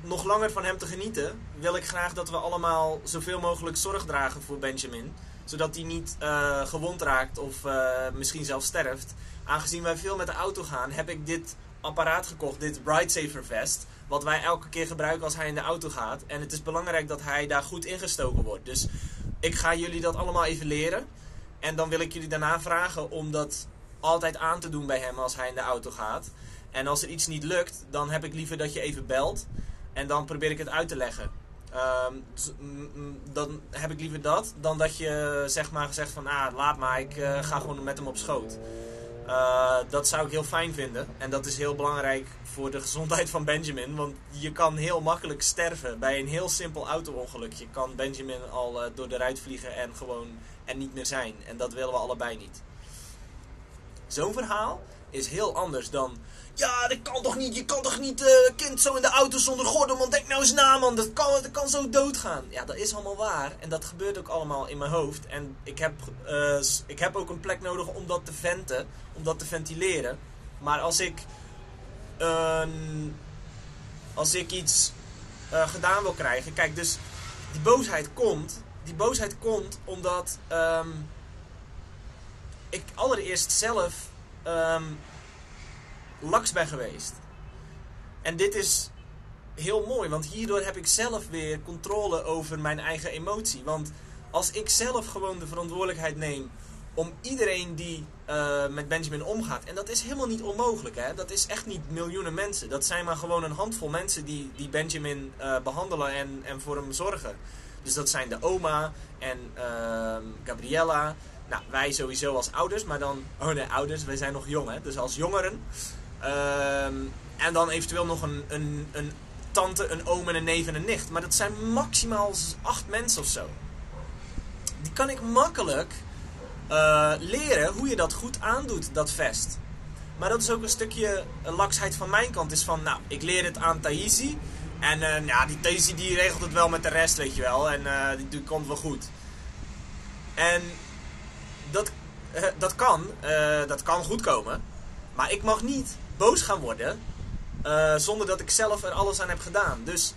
nog langer van hem te genieten, wil ik graag dat we allemaal zoveel mogelijk zorg dragen voor Benjamin. Zodat hij niet eh, gewond raakt of eh, misschien zelfs sterft. Aangezien wij veel met de auto gaan, heb ik dit apparaat gekocht, dit Ride Saver Vest. Wat wij elke keer gebruiken als hij in de auto gaat. En het is belangrijk dat hij daar goed ingestoken wordt. Dus ik ga jullie dat allemaal even leren. En dan wil ik jullie daarna vragen om dat altijd aan te doen bij hem als hij in de auto gaat. En als er iets niet lukt, dan heb ik liever dat je even belt. En dan probeer ik het uit te leggen. Ehm, dus, mm, mm, dan heb ik liever dat dan dat je zeg maar zegt van ah, laat maar, ik eh, ga gewoon met hem op schoot. Uh, dat zou ik heel fijn vinden. En dat is heel belangrijk voor de gezondheid van Benjamin. Want je kan heel makkelijk sterven bij een heel simpel auto-ongeluk. Je kan Benjamin al uh, door de ruit vliegen en gewoon er niet meer zijn. En dat willen we allebei niet. Zo'n verhaal is heel anders dan... Ja, dat kan toch niet? Je kan toch niet uh, kind zo in de auto zonder gordel? Man, denk nou eens na, man. Dat kan, dat kan zo doodgaan. Ja, dat is allemaal waar. En dat gebeurt ook allemaal in mijn hoofd. En ik heb, uh, ik heb ook een plek nodig om dat te venten. Om dat te ventileren. Maar als ik... Uh, als ik iets uh, gedaan wil krijgen... Kijk, dus die boosheid komt... Die boosheid komt omdat... Um, ik allereerst zelf... Um, laks ben geweest. En dit is heel mooi, want hierdoor heb ik zelf weer controle over mijn eigen emotie. Want als ik zelf gewoon de verantwoordelijkheid neem om iedereen die uh, met Benjamin omgaat. En dat is helemaal niet onmogelijk, hè? Dat is echt niet miljoenen mensen. Dat zijn maar gewoon een handvol mensen die, die Benjamin uh, behandelen en, en voor hem zorgen. Dus dat zijn de oma en uh, Gabriella. Nou, wij sowieso als ouders, maar dan... Oh nee, ouders, wij zijn nog jong, hè? Dus als jongeren. Um, en dan eventueel nog een, een, een tante, een oom en een neef en een nicht. Maar dat zijn maximaal acht mensen of zo. Die kan ik makkelijk uh, leren hoe je dat goed aandoet, dat vest. Maar dat is ook een stukje laksheid van mijn kant. Is van, nou, ik leer het aan Thaisi. En uh, ja, die Thaisi die regelt het wel met de rest, weet je wel. En die, die komt wel goed. En dat, dat kan. dat kan goed komen. Maar ik mag niet boos gaan worden uh, zonder dat ik zelf er alles aan heb gedaan. Dus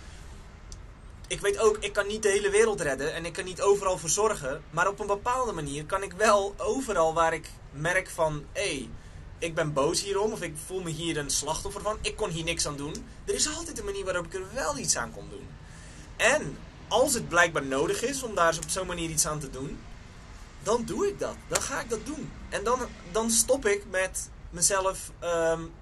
ik weet ook, ik kan niet de hele wereld redden en ik kan niet overal voor zorgen. Maar op een bepaalde manier kan ik wel overal waar ik merk van, hé, hey, ik ben boos hierom of ik voel me hier een slachtoffer van, ik kon hier niks aan doen. Er is altijd een manier waarop ik er wel iets aan kon doen. En als het blijkbaar nodig is om daar op zo'n manier iets aan te doen, dan doe ik dat. Dan ga ik dat doen. En dan, dan stop ik met mezelf um,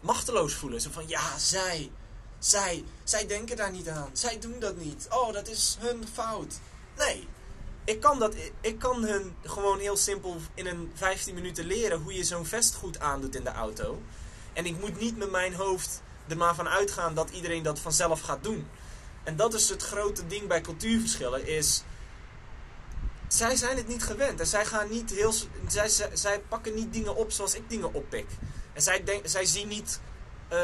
machteloos voelen. Zo van, ja, zij, zij, zij denken daar niet aan. Zij doen dat niet. Oh, dat is hun fout. Nee. Ik kan, dat, ik kan hun gewoon heel simpel in een 15 minuten leren hoe je zo'n vest goed aandoet in de auto. En ik moet niet met mijn hoofd er maar van uitgaan dat iedereen dat vanzelf gaat doen. En dat is het grote ding bij cultuurverschillen is zij zijn het niet gewend. En zij gaan niet heel. Zij, zij, zij pakken niet dingen op zoals ik dingen oppik. En zij, zij zien niet uh,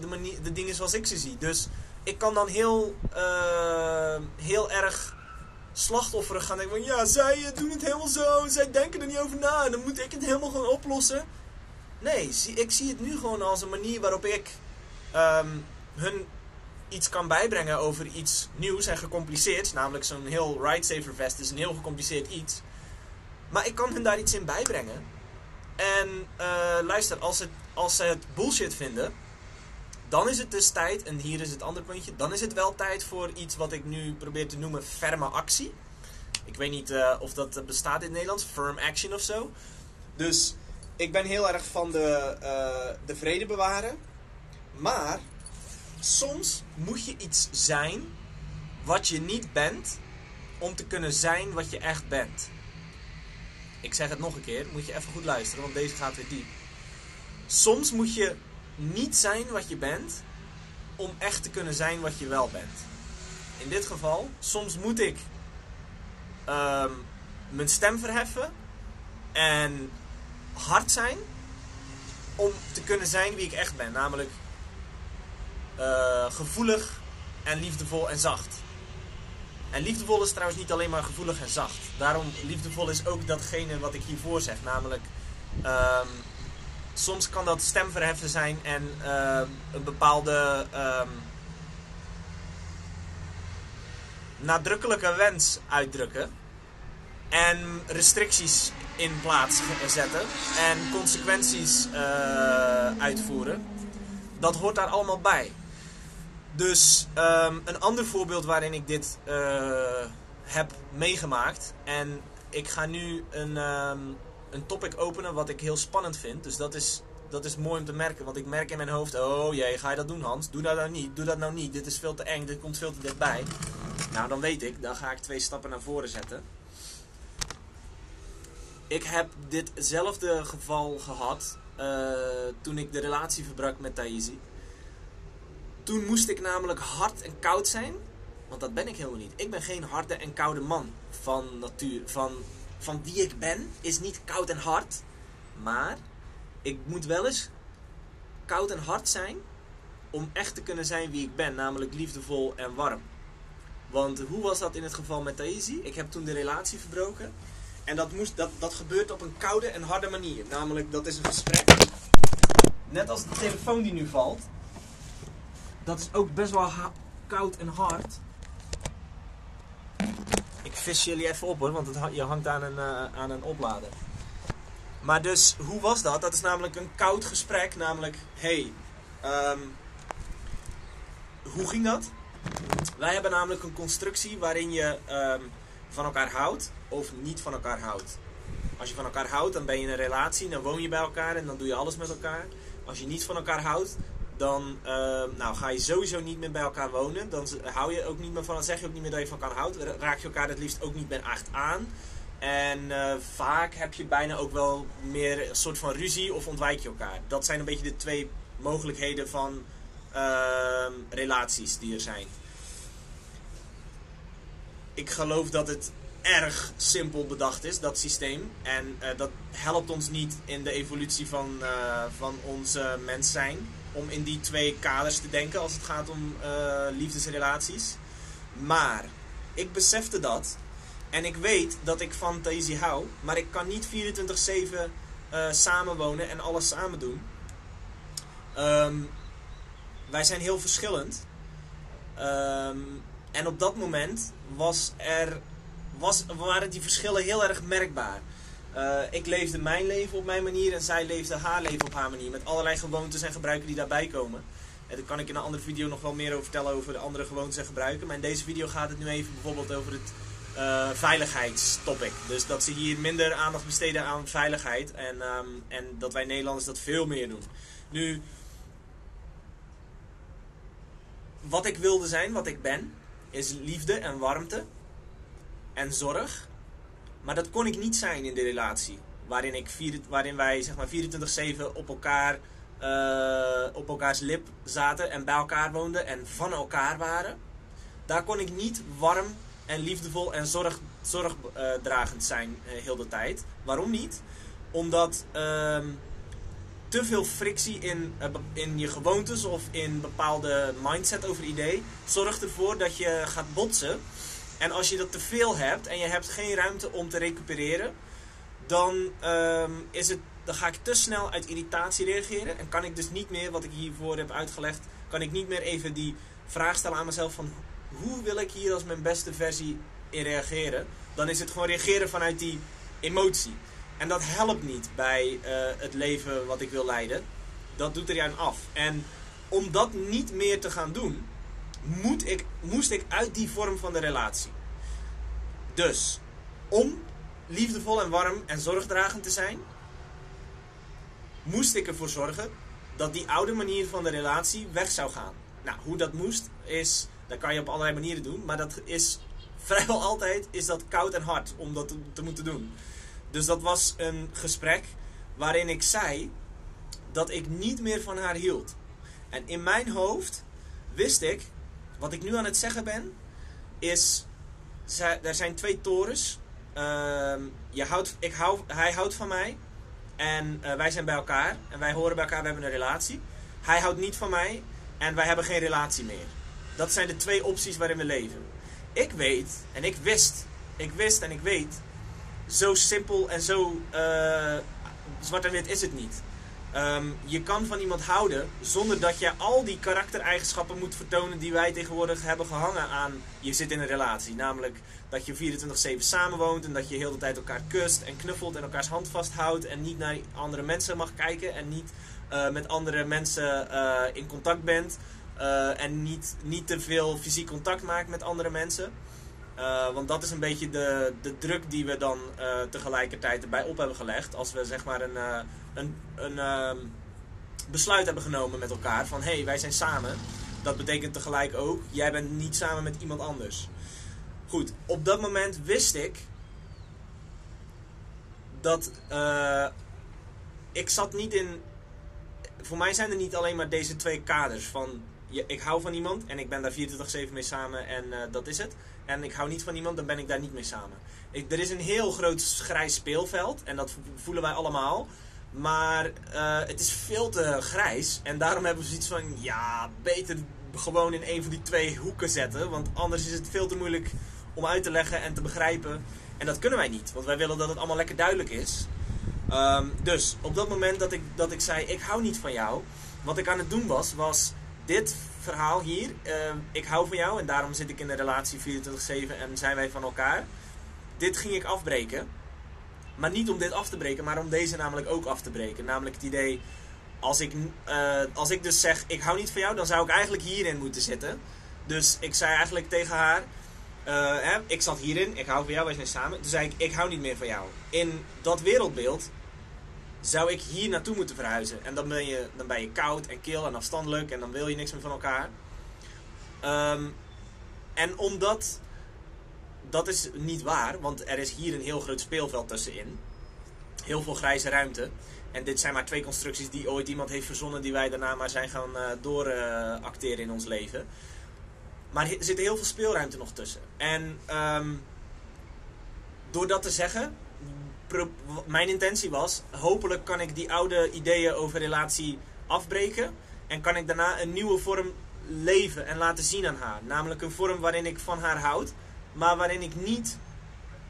de, manier, de dingen zoals ik ze zie. Dus ik kan dan heel, uh, heel erg slachtofferig gaan denken van ja, zij doen het helemaal zo. Zij denken er niet over na. Dan moet ik het helemaal gaan oplossen. Nee, ik zie het nu gewoon als een manier waarop ik um, hun iets kan bijbrengen over iets nieuws en gecompliceerds. Namelijk zo'n heel ride saver vest is een heel gecompliceerd iets. Maar ik kan hun daar iets in bijbrengen. En luister, als, het, als ze het bullshit vinden, dan is het dus tijd, en hier is het andere puntje, dan is het wel tijd voor iets wat ik nu probeer te noemen ferme actie. Ik weet niet uh, of dat bestaat in het Nederlands, firm action of zo. Dus ik ben heel erg van de, uh, de vrede bewaren. Maar soms moet je iets zijn wat je niet bent om te kunnen zijn wat je echt bent. Ik zeg het nog een keer, moet je even goed luisteren, want deze gaat weer diep. Soms moet je niet zijn wat je bent om echt te kunnen zijn wat je wel bent. In dit geval, soms moet ik um, mijn stem verheffen en hard zijn om te kunnen zijn wie ik echt ben. Namelijk uh, gevoelig en liefdevol en zacht. En liefdevol is trouwens niet alleen maar gevoelig en zacht. Daarom, liefdevol is ook datgene wat ik hiervoor zeg. Namelijk, um, soms kan dat stemverheffen zijn en uh, een bepaalde um, nadrukkelijke wens uitdrukken. En restricties in plaats zetten. En consequenties uh, uitvoeren. Dat hoort daar allemaal bij. Dus um, een ander voorbeeld waarin ik dit uh, heb meegemaakt. En ik ga nu een, een topic openen wat ik heel spannend vind. Dus dat is, dat is mooi om te merken. Want ik merk in mijn hoofd: oh jee, ga je dat doen, Hans? Doe dat nou niet. Doe dat nou niet. Dit is veel te eng. Dit komt veel te dichtbij. Nou, dan weet ik. Dan ga ik twee stappen naar voren zetten. Ik heb ditzelfde geval gehad uh, toen ik de relatie verbrak met Thaisi. Toen moest ik namelijk hard en koud zijn. Want dat ben ik helemaal niet. Ik ben geen harde en koude man van natuur. Van, van wie ik ben is niet koud en hard. Maar ik moet wel eens koud en hard zijn om echt te kunnen zijn wie ik ben. Namelijk liefdevol en warm. Want hoe was dat in het geval met Daisy? Ik heb toen de relatie verbroken. En dat, moest, dat, dat gebeurt op een koude en harde manier. Namelijk, dat is een gesprek. Net als de telefoon die nu valt dat is ook best wel koud en hard. Vis jullie even op hoor, want het, je hangt aan een, uh, aan een oplader. Maar dus, hoe was dat? Dat is namelijk een koud gesprek. Namelijk, hey, um, hoe ging dat? Wij hebben namelijk een constructie waarin je um, van elkaar houdt of niet van elkaar houdt. Als je van elkaar houdt, dan ben je in een relatie, dan woon je bij elkaar en dan doe je alles met elkaar. Als je niet van elkaar houdt, dan uh, nou, ga je sowieso niet meer bij elkaar wonen. Dan hou je ook niet meer van, zeg je ook niet meer dat je van elkaar houdt. Raak je elkaar het liefst ook niet meer echt aan. En uh, vaak heb je bijna ook wel meer een soort van ruzie of ontwijk je elkaar. Dat zijn een beetje de twee mogelijkheden van uh, relaties die er zijn. Ik geloof dat het erg simpel bedacht is, dat systeem. En uh, dat helpt ons niet in de evolutie van, uh, van ons mens zijn om in die twee kaders te denken als het gaat om uh, liefdesrelaties. Maar ik besefte dat. En ik weet dat ik van Thaisi hou. Maar ik kan niet 24-7 uh, eh, samenwonen en alles samen doen. Um, wij zijn heel verschillend. Um, en op dat moment was er, was, waren die verschillen heel erg merkbaar. Uh, ik leefde mijn leven op mijn manier en zij leefde haar leven op haar manier. Met allerlei gewoontes en gebruiken die daarbij komen. En daar kan ik in een andere video nog wel meer over vertellen over de andere gewoontes en gebruiken. Maar in deze video gaat het nu even bijvoorbeeld over het uh, veiligheidstopic. Dus dat ze hier minder aandacht besteden aan veiligheid. En, um, en dat wij Nederlanders dat veel meer doen. Nu, wat ik wilde zijn, wat ik ben, is liefde en warmte en zorg. Maar dat kon ik niet zijn in de relatie. Waarin, ik vier, waarin wij zeg maar 24-7 op elkaar eh, op elkaars lip zaten en bij elkaar woonden en van elkaar waren. Daar kon ik niet warm en liefdevol en zorg, zorgdragend zijn uh, heel de tijd. Waarom niet? Omdat ehm, te veel frictie in, in je gewoontes of in bepaalde mindset over idee zorgt ervoor dat je gaat botsen. En als je dat te veel hebt en je hebt geen ruimte om te recupereren, dan um, is het dan ga ik te snel uit irritatie reageren. En kan ik dus niet meer, wat ik hiervoor heb uitgelegd, kan ik niet meer even die vraag stellen aan mezelf van hoe wil ik hier als mijn beste versie in reageren. Dan is het gewoon reageren vanuit die emotie. En dat helpt niet bij uh, het leven wat ik wil leiden. Dat doet er juist af. En om dat niet meer te gaan doen, moet ik, moest ik uit die vorm van de relatie. Dus, om liefdevol en warm en zorgdragend te zijn, moest ik ervoor zorgen dat die oude manier van de relatie weg zou gaan. Nou, hoe dat moest is, dat kan je op allerlei manieren doen, maar dat is vrijwel altijd is dat koud en hard om dat te, moeten doen. Dus dat was een gesprek waarin ik zei dat ik niet meer van haar hield. En in mijn hoofd wist ik, wat ik nu aan het zeggen ben, is, er zijn twee torens. Uh, je houdt, ik hou, hij houdt van mij en uh, wij zijn bij elkaar. En wij horen bij elkaar, we hebben een relatie. Hij houdt niet van mij. En wij hebben geen relatie meer. Dat zijn de twee opties waarin we leven. Ik weet, en ik wist, ik wist en ik weet. Zo simpel en zo uh, zwart en wit is het niet. Um, je kan van iemand houden zonder dat je al die karaktereigenschappen moet vertonen die wij tegenwoordig hebben gehangen aan je zit in een relatie. Namelijk dat je 24-7 samenwoont en dat je heel de tijd elkaar kust en knuffelt en elkaars hand vasthoudt en niet naar andere mensen mag kijken en niet uh, met andere mensen uh, in contact bent uh, en niet, niet te veel fysiek contact maakt met andere mensen. Want dat is een beetje de, de druk die we dan tegelijkertijd erbij op hebben gelegd. Als we zeg maar een, een, een uh, besluit hebben genomen met elkaar van hé, hey, wij zijn samen. Dat betekent tegelijk ook, jij bent niet samen met iemand anders. Goed, op dat moment wist ik dat ik zat niet in. Voor mij zijn er niet alleen maar deze twee kaders van je, ik hou van iemand en ik ben daar 24-7 mee samen en dat is het. En ik hou niet van iemand, dan ben ik daar niet mee samen. Er is een heel groot grijs speelveld en dat voelen wij allemaal. Maar uh, het is veel te grijs. En daarom hebben we zoiets van, ja, beter gewoon in een van die twee hoeken zetten. Want anders is het veel te moeilijk om uit te leggen en te begrijpen. En dat kunnen wij niet, want wij willen dat het allemaal lekker duidelijk is. Um, dus op dat moment dat ik, dat ik zei, ik hou niet van jou. Wat ik aan het doen was, was dit verhaal hier. Uh, ik hou van jou en daarom zit ik in een relatie 24-7 en zijn wij van elkaar. Dit ging ik afbreken. Maar niet om dit af te breken, maar om deze namelijk ook af te breken. Namelijk het idee, als ik, uh, als ik dus zeg, ik hou niet van jou, dan zou ik eigenlijk hierin moeten zitten. Dus ik zei eigenlijk tegen haar, uh, hè, ik zat hierin, ik hou van jou, wij zijn samen. Toen zei ik, ik hou niet meer van jou. In dat wereldbeeld zou ik hier naartoe moeten verhuizen. En dan ben je, dan ben je koud en kil en afstandelijk en dan wil je niks meer van elkaar. Um, en omdat dat is niet waar, want er is hier een heel groot speelveld tussenin. Heel veel grijze ruimte. En dit zijn maar twee constructies die ooit iemand heeft verzonnen, die wij daarna maar zijn gaan uh, dooracteren in ons leven. Maar er zit heel veel speelruimte nog tussen. En um, door dat te zeggen, mijn intentie was, hopelijk kan ik die oude ideeën over relatie afbreken. En kan ik daarna een nieuwe vorm leven en laten zien aan haar. Namelijk een vorm waarin ik van haar houd maar waarin ik niet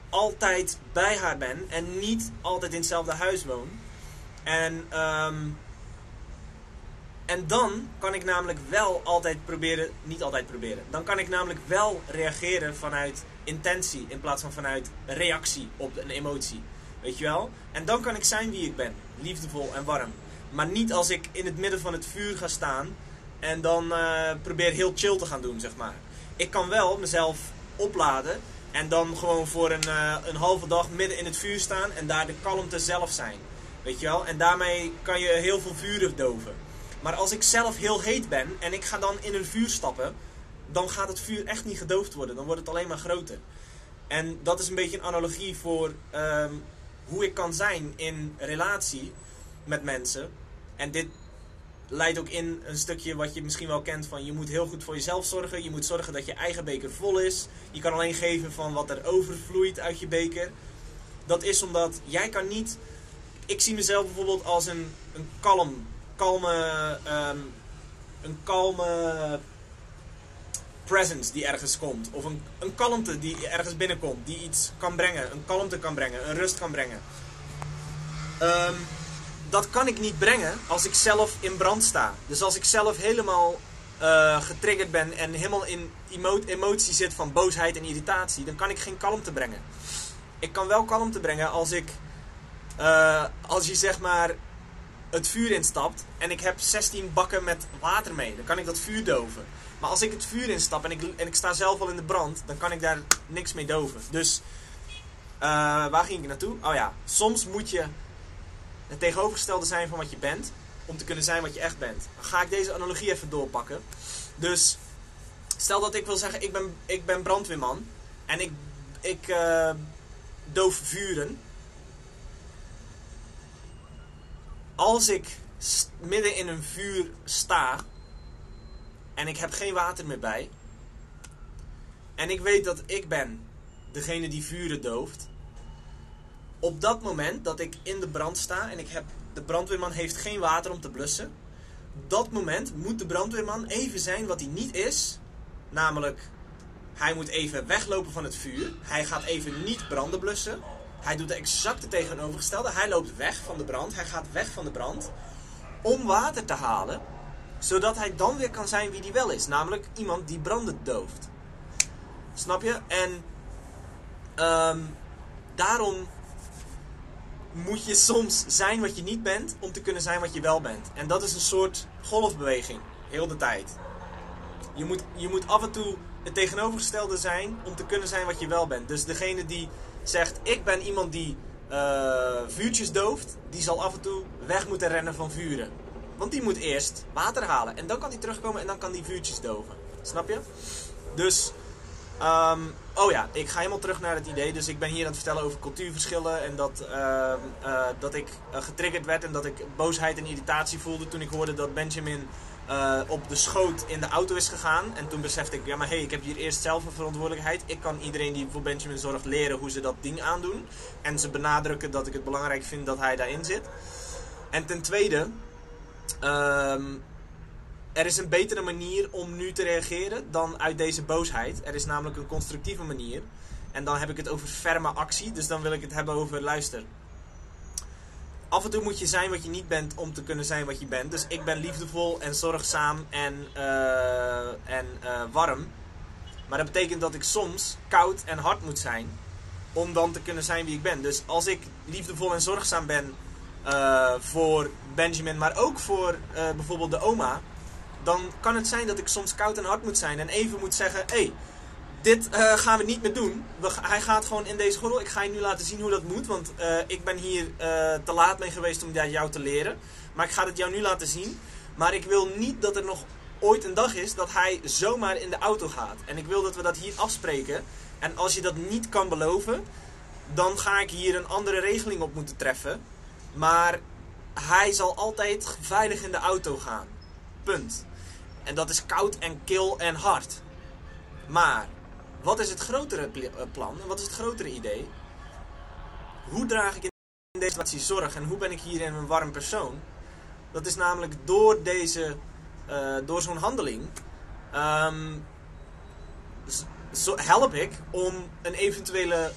altijd bij haar ben en niet altijd in hetzelfde huis woon. En, um, en dan kan ik namelijk wel altijd proberen, niet altijd proberen, dan kan ik namelijk wel reageren vanuit intentie in plaats van vanuit reactie op een emotie. Weet je wel? En dan kan ik zijn wie ik ben, liefdevol en warm. Maar niet als ik in het midden van het vuur ga staan en dan uh, probeer heel chill te gaan doen, zeg maar. Ik kan wel mezelf opladen. En dan gewoon voor een, uh, een halve dag midden in het vuur staan en daar de kalmte zelf zijn. Weet je wel? En daarmee kan je heel veel vuren doven. Maar als ik zelf heel heet ben en ik ga dan in een vuur stappen, dan gaat het vuur echt niet gedoofd worden. Dan wordt het alleen maar groter. En dat is een beetje een analogie voor ehm, hoe ik kan zijn in relatie met mensen. En dit leidt ook in een stukje wat je misschien wel kent van je moet heel goed voor jezelf zorgen. Je moet zorgen dat je eigen beker vol is. Je kan alleen geven van wat er overvloeit uit je beker. Dat is omdat jij kan niet... Ik zie mezelf bijvoorbeeld als een, een kalm, kalme, ehm, een kalme presence die ergens komt. Of een, een kalmte die ergens binnenkomt. Die iets kan brengen. Een kalmte kan brengen. Een rust kan brengen. Ehm, dat kan ik niet brengen als ik zelf in brand sta. Dus als ik zelf helemaal uh, getriggerd ben en helemaal in emo emotie zit van boosheid en irritatie, dan kan ik geen kalmte brengen. Ik kan wel kalmte brengen als ik, uh, als je zeg maar het vuur instapt en ik heb 16 bakken met water mee, dan kan ik dat vuur doven. Maar als ik het vuur instap en ik, en ik sta zelf al in de brand, dan kan ik daar niks mee doven. Dus uh, waar ging ik naartoe? Oh ja, soms moet je het tegenovergestelde zijn van wat je bent, om te kunnen zijn wat je echt bent. Dan ga ik deze analogie even doorpakken. Dus stel dat ik wil zeggen, ik ben, ik ben brandweerman en ik, ik uh, doof vuren. Als ik midden in een vuur sta en ik heb geen water meer bij en ik weet dat ik ben degene die vuren dooft, op dat moment dat ik in de brand sta en ik heb, de brandweerman heeft geen water om te blussen. Dat moment moet de brandweerman even zijn wat hij niet is. Namelijk, hij moet even weglopen van het vuur. Hij gaat even niet branden blussen. Hij doet de exacte tegenovergestelde. Hij loopt weg van de brand. Hij gaat weg van de brand. Om water te halen. Zodat hij dan weer kan zijn wie hij wel is. Namelijk iemand die branden dooft. Snap je? En um, daarom moet je soms zijn wat je niet bent om te kunnen zijn wat je wel bent. En dat is een soort golfbeweging, heel de tijd. Je moet, je moet af en toe het tegenovergestelde zijn om te kunnen zijn wat je wel bent. Dus degene die zegt, ik ben iemand die uh, vuurtjes dooft, die zal af en toe weg moeten rennen van vuren. Want die moet eerst water halen. En dan kan hij terugkomen en dan kan die vuurtjes doven. Snap je? Dus Um, oh ja, ik ga helemaal terug naar het idee. Dus ik ben hier aan het vertellen over cultuurverschillen. En dat, uh, uh, dat ik uh, getriggerd werd en dat ik boosheid en irritatie voelde toen ik hoorde dat Benjamin eh, op de schoot in de auto is gegaan. En toen besefte ik, ja maar hé, hey, ik heb hier eerst zelf een verantwoordelijkheid. Ik kan iedereen die voor Benjamin zorgt leren hoe ze dat ding aandoen. En ze benadrukken dat ik het belangrijk vind dat hij daarin zit. En ten tweede, um, er is een betere manier om nu te reageren dan uit deze boosheid. Er is namelijk een constructieve manier. En dan heb ik het over ferme actie. Dus dan wil ik het hebben over luister. Af en toe moet je zijn wat je niet bent om te kunnen zijn wat je bent. Dus ik ben liefdevol en zorgzaam en, uh, en uh, warm. Maar dat betekent dat ik soms koud en hard moet zijn. Om dan te kunnen zijn wie ik ben. Dus als ik liefdevol en zorgzaam ben uh, voor Benjamin, maar ook voor bijvoorbeeld de oma dan kan het zijn dat ik soms koud en hard moet zijn en even moet zeggen: hé, hey, dit uh, gaan we niet meer doen. We, hij gaat gewoon in deze gordel. Ik ga je nu laten zien hoe dat moet, want uh, ik ben hier uh, te laat mee geweest om dat jou te leren. Maar ik ga het jou nu laten zien. Maar ik wil niet dat er nog ooit een dag is dat hij zomaar in de auto gaat. En ik wil dat we dat hier afspreken. En als je dat niet kan beloven, dan ga ik hier een andere regeling op moeten treffen. Maar hij zal altijd veilig in de auto gaan. Punt. En dat is koud en kil en hard. Maar, wat is het grotere eh, plan? En wat is het grotere idee? Hoe draag ik in deze situatie zorg en hoe ben ik hierin een warm persoon? Dat is namelijk door deze, uh, door zo'n handeling, um, zo help ik om een eventuele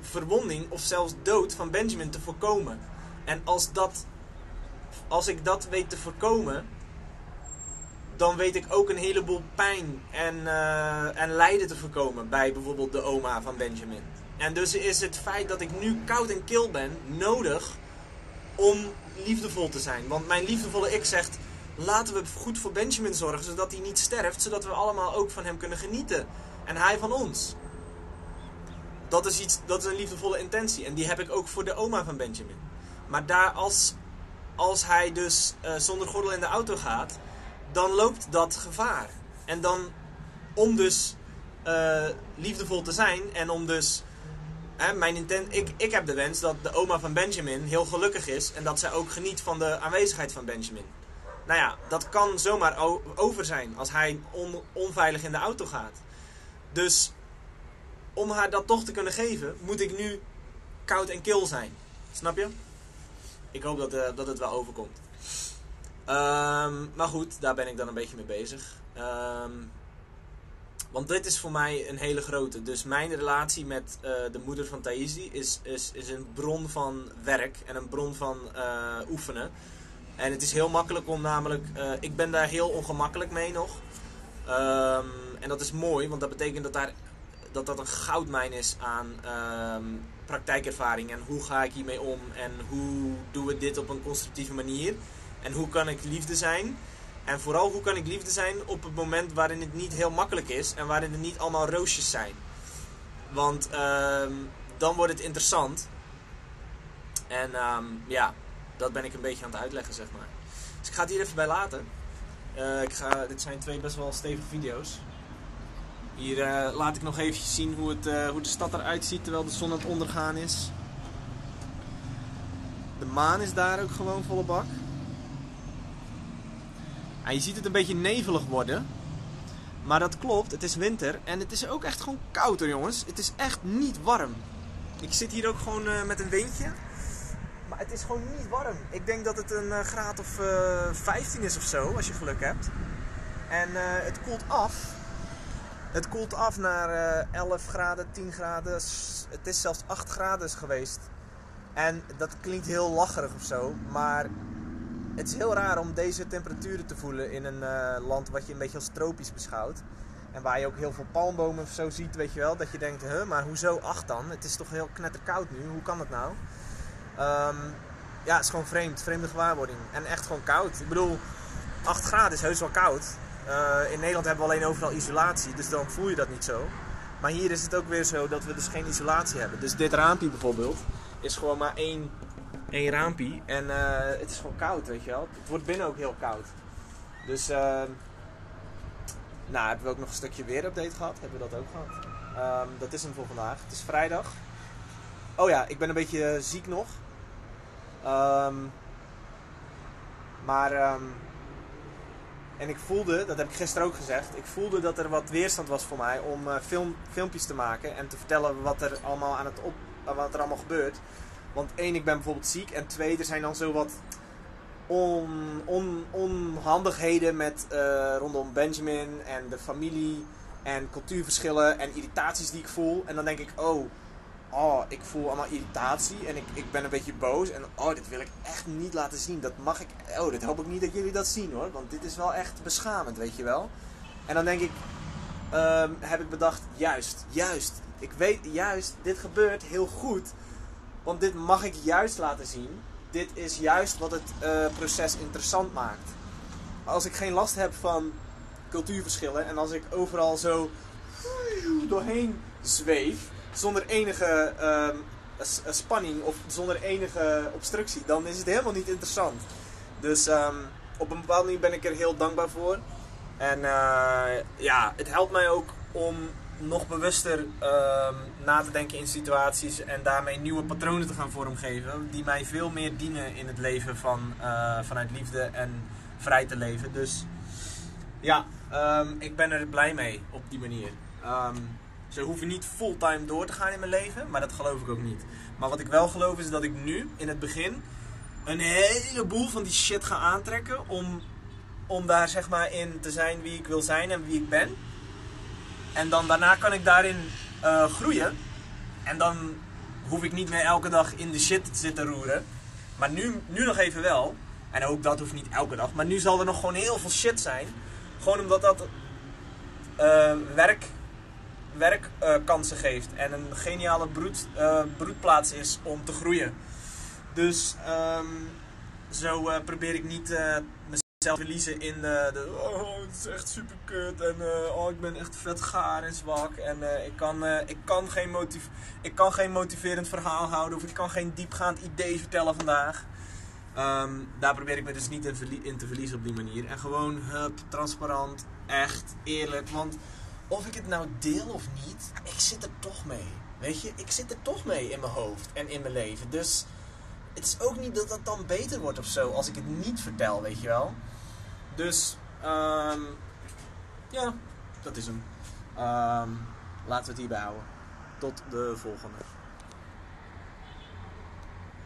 verwonding of zelfs dood van Benjamin te voorkomen. En als, dat, als ik dat weet te voorkomen, dan weet ik ook een heleboel pijn en, uh, en lijden te voorkomen bij bijvoorbeeld de oma van Benjamin. En dus is het feit dat ik nu koud en kil ben nodig om liefdevol te zijn. Want mijn liefdevolle ik zegt: laten we goed voor Benjamin zorgen zodat hij niet sterft, zodat we allemaal ook van hem kunnen genieten. En hij van ons. Dat is, iets, dat is een liefdevolle intentie. En die heb ik ook voor de oma van Benjamin. Maar daar als als hij dus eh, zonder gordel in de auto gaat, dan loopt dat gevaar. En dan, om dus eh, liefdevol te zijn en om dus. Hè, mijn intent, ik, ik heb de wens dat de oma van Benjamin heel gelukkig is en dat zij ook geniet van de aanwezigheid van Benjamin. Nou ja, dat kan zomaar over zijn als hij on- onveilig in de auto gaat. Dus om haar dat toch te kunnen geven, moet ik nu koud en kil zijn. Snap je? Ik hoop dat, eh, dat het wel overkomt. Ehm, maar goed, daar ben ik dan een beetje mee bezig. Ehm, want dit is voor mij een hele grote. Dus mijn relatie met eh, de moeder van Thaisi is, is, is een bron van werk en een bron van eh, oefenen. En het is heel makkelijk om namelijk... eh, ik ben daar heel ongemakkelijk mee nog. Ehm, en dat is mooi, want dat betekent dat daar, dat, dat een goudmijn is aan praktijkervaring. En hoe ga ik hiermee om? En hoe doen we dit op een constructieve manier? En hoe kan ik liefde zijn? En vooral hoe kan ik liefde zijn op het moment waarin het niet heel makkelijk is en waarin er niet allemaal roosjes zijn. Want ehm, dan wordt het interessant. En ehm, ja, dat ben ik een beetje aan het uitleggen, zeg maar. Dus ik ga het hier even bij laten. Eh, ik ga, dit zijn twee best wel stevige video's. Hier eh, laat ik nog even zien hoe, het, eh, hoe de stad eruit ziet terwijl de zon aan het ondergaan is. De maan is daar ook gewoon volle bak. Je ziet het een beetje nevelig worden. Maar dat klopt, het is winter en het is ook echt gewoon koud jongens. Het is echt niet warm. Ik zit hier ook gewoon eh, met een windje. Maar het is gewoon niet warm. Ik denk dat het een eh, graad of eh 15 is of zo, als je geluk hebt. En eh, het koelt af. Het koelt af naar eh 11 graden, 10 graden. Het is zelfs 8 graden geweest. En dat klinkt heel lacherig of zo. Maar het is heel raar om deze temperaturen te voelen in een eh, land wat je een beetje als tropisch beschouwt. En waar je ook heel veel palmbomen of zo ziet, weet je wel. Dat je denkt, huh, maar hoezo 8 dan? Het is toch heel knetterkoud nu? Hoe kan dat nou? Ehm, ja, het is gewoon vreemd. Vreemde gewaarwording. En echt gewoon koud. Ik bedoel, 8 graden is heus wel koud. Eh, in Nederland hebben we alleen overal isolatie, dus dan voel je dat niet zo. Maar hier is het ook weer zo dat we dus geen isolatie hebben. Dus dit raampje bijvoorbeeld is gewoon maar één, één raampje. En eh, het is gewoon koud, weet je wel. Het wordt binnen ook heel koud. Dus, ehm nou, hebben we ook nog een stukje weerupdate gehad. Hebben we dat ook gehad. Ehm, dat is hem voor vandaag. Het is vrijdag. Oh ja, ik ben een beetje eh, ziek nog. Ehm, maar, en ik voelde, dat heb ik gisteren ook gezegd, ik voelde dat er wat weerstand was voor mij om eh, film, filmpjes te maken en te vertellen wat er allemaal aan het op, wat er allemaal gebeurt. Want één, ik ben bijvoorbeeld ziek en twee, er zijn dan zo wat on, on, onhandigheden met, eh, rondom Benjamin en de familie en cultuurverschillen en irritaties die ik voel. En dan denk ik, oh, oh, ik voel allemaal irritatie en ik, ik ben een beetje boos. En oh, dit wil ik echt niet laten zien. Dat mag ik, oh, dit hoop ik niet dat jullie dat zien hoor. Want dit is wel echt beschamend, weet je wel. En dan denk ik, ehm, heb ik bedacht, juist, juist. Ik weet, juist, dit gebeurt heel goed. Want dit mag ik juist laten zien. Dit is juist wat het eh, proces interessant maakt. Als ik geen last heb van cultuurverschillen en als ik overal zo doorheen zweef, zonder enige ehm, eh, spanning of zonder enige obstructie, dan is het helemaal niet interessant. Dus ehm, op een bepaalde manier ben ik er heel dankbaar voor. En eh, ja, het helpt mij ook om nog bewuster ehm, na te denken in situaties en daarmee nieuwe patronen te gaan vormgeven. Die mij veel meer dienen in het leven van, eh, vanuit liefde en vrij te leven. Dus ja, ehm, ik ben er blij mee op die manier. Ehm, ze hoeven niet fulltime door te gaan in mijn leven, maar dat geloof ik ook niet. Maar wat ik wel geloof is dat ik nu, in het begin, een heleboel van die shit ga aantrekken om, om daar zeg maar in te zijn wie ik wil zijn en wie ik ben. En dan daarna kan ik daarin eh, groeien. En dan hoef ik niet meer elke dag in de shit te zitten roeren. Maar nu, nu nog even wel. En ook dat hoeft niet elke dag. Maar nu zal er nog gewoon heel veel shit zijn. Gewoon omdat dat eh, werk, werkkansen geeft. En een geniale broed, eh, broedplaats is om te groeien. Dus ehm, zo probeer ik niet eh, te verliezen in de, de oh, het is echt super kut en eh, oh, ik ben echt vet gaar en zwak en eh, ik, kan, eh, ik, kan geen motiv ik kan geen motiverend verhaal houden of ik kan geen diepgaand idee vertellen vandaag. Ehm, daar probeer ik me dus niet in, in te verliezen op die manier. En gewoon, hup, transparant, echt, eerlijk. Want of ik het nou deel of niet, ik zit er toch mee. Weet je, ik zit er toch mee in mijn hoofd en in mijn leven. Dus het is ook niet dat dat dan beter wordt of zo als ik het niet vertel, weet je wel. Dus, ehm, ja, dat is hem. Ehm, laten we het hierbij houden. Tot de volgende.